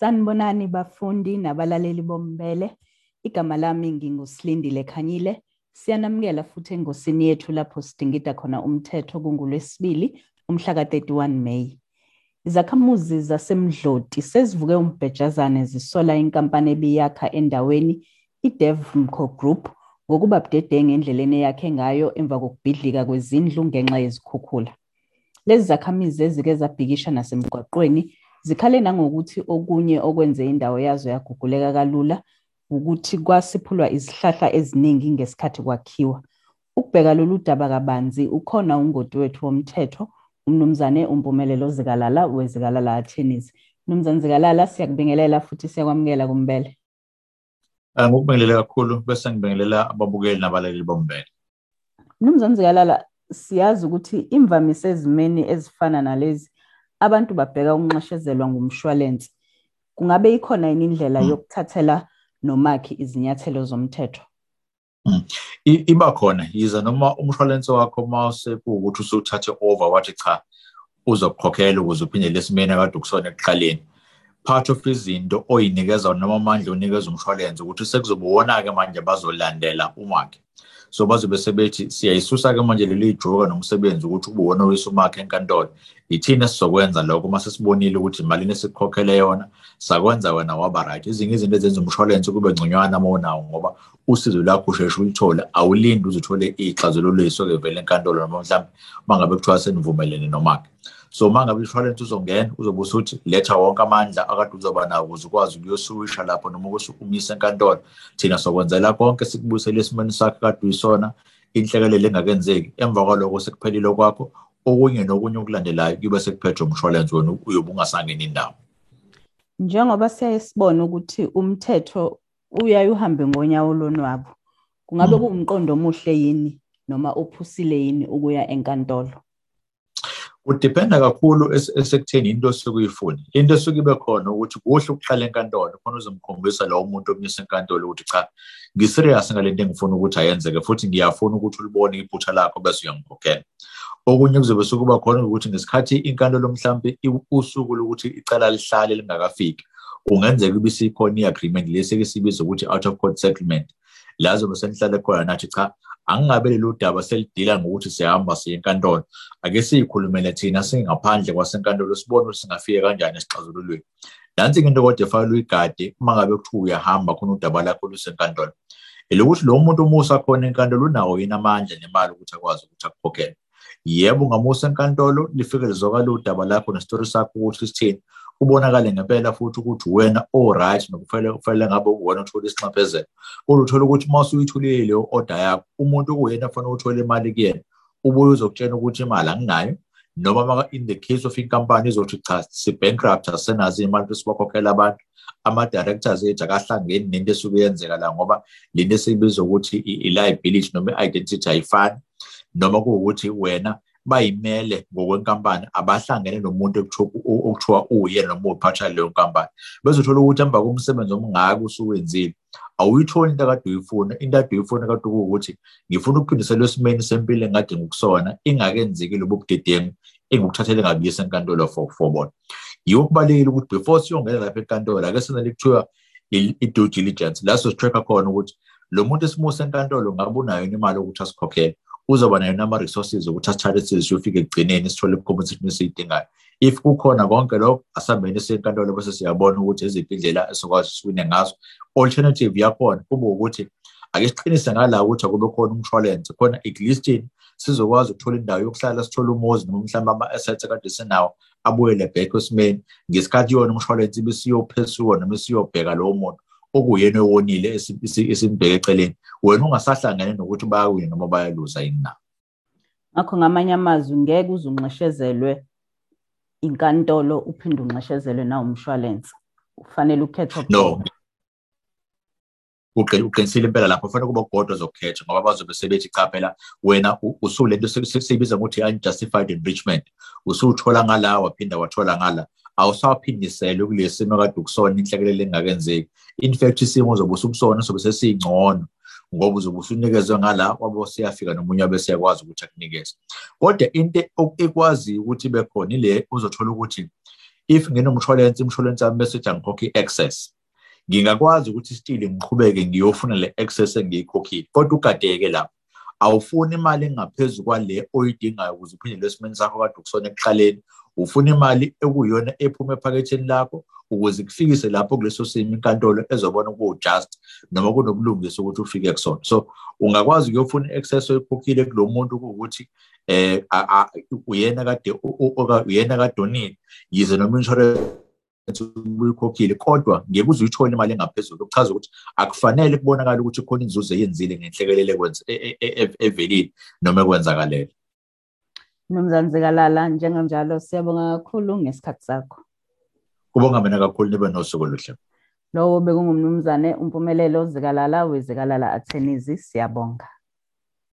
Sanibonani bafundi nabalaleli bombele. Igama lami ngingusilindile Khanyile. Siyanamukela futhi engosini yethu lapho sidingida khona umthetho kungulwesibili umhla ka-31 May. Izakhamuzi zasemdloti sezivuke umbhejazane zisola inkampani ebiyakha endaweni iDevmco Group ngokuba budedengu endleleni eyakhe ngayo emva kokubhidlika kwezindlu ngenxa yezikhukhula. Lezi zakhamizi ezike zabhikisha nasemgwaqweni zikhale nangokuthi okunye okwenze indawo yazo yaguguleka kalula ukuthi kwasiphulwa izihlahla eziningi ngesikhathi kwakhiwa. Ukubheka lolu daba kabanzi ukhona ungoti wethu womthetho umnumzane umpumelelo zikalala wezikalala attorneys. Mnumzane Zikalala siyakubingelela futhi siyakwamukela kumbele. Ngokubingelela kakhulu bese ngibingelela ababukeli nabalaleli bombele. Mnumzane Zikalala siyazi ukuthi imvamisa ezimeni ezifana nalezi abantu babheka ukunxeshezelwa ngumshwalense. Kungabe ikhona yini indlela yokuthathela nomakhi izinyathelo zomthetho? Iba khona yize noma umshwalense wakho mase kuwukuthi usuthathe over wathi cha uzokukhokhela ukuze uphindele esimeni akade ukusona ekuqaleni. Part of izinto oyinikeza noma amandla onikeza umshwalense ukuthi sekuzobe wona-ke manje bazolandela umakhe. So bazobe sebethi siyayisusa-ke manje leli joka nomsebenzi ukuthi kube wona oyisa umakhe enkantolo. Ithini esizokwenza lokho? Uma sesibonile ukuthi imalini esikukhokhele yona sakwenza wena waba right. Ezinye izinto ezenza umshwalense kube ngconywana uma unawo ngoba usizo lakho usheshe ulithole awulindi uze uthole iy'xazululo ey'suke vele enkantolo noma mhlawumbe uma ngabe kuthiwa senivumelene nomakhe so uma ngabe ishwalense uzongena uzobe usuthi letha wonke amandla akade uzoba nawo ukuze ukwazi ukuyosuwisha lapho noma umisa enkantolo thina sokwenzela konke sikubuyisele esimeni sakho kade uyisona inhlekelelo engakenzeki emva kwaloko sekuphelile kwakho okunye nokunye okulandelayo kube sekuphethwe umshwalense wena uyobe ungasangeni indawo Njengoba siyaye sibone ukuthi umthetho uyaye uhambe ngonyawo lonwabo. Kungabe kuwumqondo omuhle yini noma ophusile yini ukuya enkantolo? Kudependa kakhulu esekutheni into osuke uyifuna. Into esuke ibe khona ukuthi kuhle ukuhlala enkantolo khona uzomkhombisa lowo muntu omisa enkantolo ukuthi cha ngiserious ngalento engifuna ukuthi ayenzeke futhi ngiyafuna ukuthi ulibone iphutha lakho bese uyangikhokhela. Okunye kuzobe sukuba khona ukuthi ngesikhathi inkantolo mhlambe usuku lokuthi icala lihlale lingakafiki ungenzeka kube sikhona i-agreement lesi sibiza ukuthi out of court settlement la zobe senihlale khona nathi cha angingabe lelo daba selidila ngokuthi siyahamba siye enkantolo ake siyikhulumele thina singaphandle kwasenkantolo sibone ukuthi singafika kanjani esixazululweni. Nansi into kodwa efanele uyigade uma ngabe kuthiwa uyahamba khona udaba lakho lusenkantolo. Elokuthi lo muntu umusa khona enkantolo unawo yini amandla nemali ukuthi akwazi ukuthi akukhokhele? Yebo ungamusa enkantolo lifike lizokala udaba lakho nestori sakho ukuthi sithini. Kubonakale ngempela futhi ukuthi wena o-right nokufanele kufanele ngabe uwena uthola isinxephezelo. Kodwa uthola ukuthi uma usuyitholile leyo order yakho umuntu okuyena afanele uthole imali kuyena ubuye uzokutshela ukuthi imali anginayo noma in the case of inkampani izothi cha si-bankrupt asenazo iy'mali sibakhokhela abantu ama-directors ethu akahlangeni nento esuke yenzeka la ngoba lento esiyibiza ukuthi i-liability noma i-identity ayifani. Noma kuwukuthi wena bayimele ngokwenkampani abahlangene nomuntu okuthiwa uyena noma uphatha leyo nkampani. Bezothola ukuthi emva komsebenzi omngaka usuwenzile awuyitholi into akade uyifuna. Into ade uyifuna kade kuwukuthi ngifuna ukuphindisela esimeni sempilo engadinga ukusona ingakenzeki lobo budedengu engikuthathele ngabuyisa enkantolo for bona. Yiwo kubalulekile ukuthi before siyongena lapha enkantolo ake senele kuthiwa i-due diligence. La sosi-track-a khona ukuthi lo muntu esimusa enkantolo ngabe unayo imali yokuthi asikhokhele? Uzoba nayo nama-resources ukuthi asithathe sizofika ekugcineni sithole i-compensation esiyidingayo if kukhona konke lokho asihambeni senkantolo bese siyabona ukuthi eziphi indlela esokwazi siwine ngazo. Alternative yakhona kube ukuthi ake siqinise ngala ukuthi akube khona umshwalense khona ekulistini sizokwazi ukuthola indawo yokuhlala sithole umuzi noma mhlawumbe ama-assets akade sinawo abuyele back esimeni. Ngesikhathi yona umshwalense ibisiyophesuka noma isiyobheka lowo muntu. Okuyena owonile esimbheke eceleni. Wena ungasahlangene nokuthi bayawina noma bayaluza yini na? Ngakho ngamanye amazwi ngeke uze unxeshezelwe inkantolo uphinde unxeshezelwe na umshwalense. Kufanele ukhethe no. uqinisile impela lapho. Kufanele kuba kodwa zokukhetha ngoba bazobe sebethi cha phela wena usulento siyibiza ngokuthi unjustified enrichment. Usuthola ngala waphinda wathola ngala. Awusaphindisele kulesi simo kade ukusona inhlekelele engakenzeki. In fact isimo uzobe usukusona sobe sesingcono ngoba uzobe usunikezwe ngala wabo siyafika nomunye wabe siyakwazi ukuthi akunikeze. Kodwa into ekwazi ukuthi ibe khona ile uzothola ukuthi if nginomshwalense umshwalense wami bese ngikhokha i-excess ngingakwazi ukuthi still ngiqhubeke ngiyofuna le excess engiyikhokhile kodwa ugadeke lapho. Awufuni imali engaphezulu kwale oyidingayo ukuze uphinde lesimeni sakho kade ukusona ekuqaleni. Ufuna imali ekuyiyona ephuma ephaketheni lakho ukuze kufikise lapho kuleso simo inkantolo ezobona kuwu-just noma kunobulungisa ukuthi ufike kusona. So ungakwazi ukuyofuna i-excess oyikhokhile kulo muntu kuwukuthi eh uyena kade uyena kade onile yize noma insurance uyikhokhile kodwa ngeke uze uyithole imali engaphezulu okuchaza ukuthi akufanele kubonakala ukuthi khona inzuzo eyenzile ngenhlekelele evelile noma ekwenzakalele Mnumzane Zikalala njenganjalo siyabonga kakhulu ngesikhathi sakho. Kubonga mina kakhulu nibe nosuku oluhle. Lowo bekungumnumzane umpumelelo Zikalala wezikalala Attorneys siyabonga.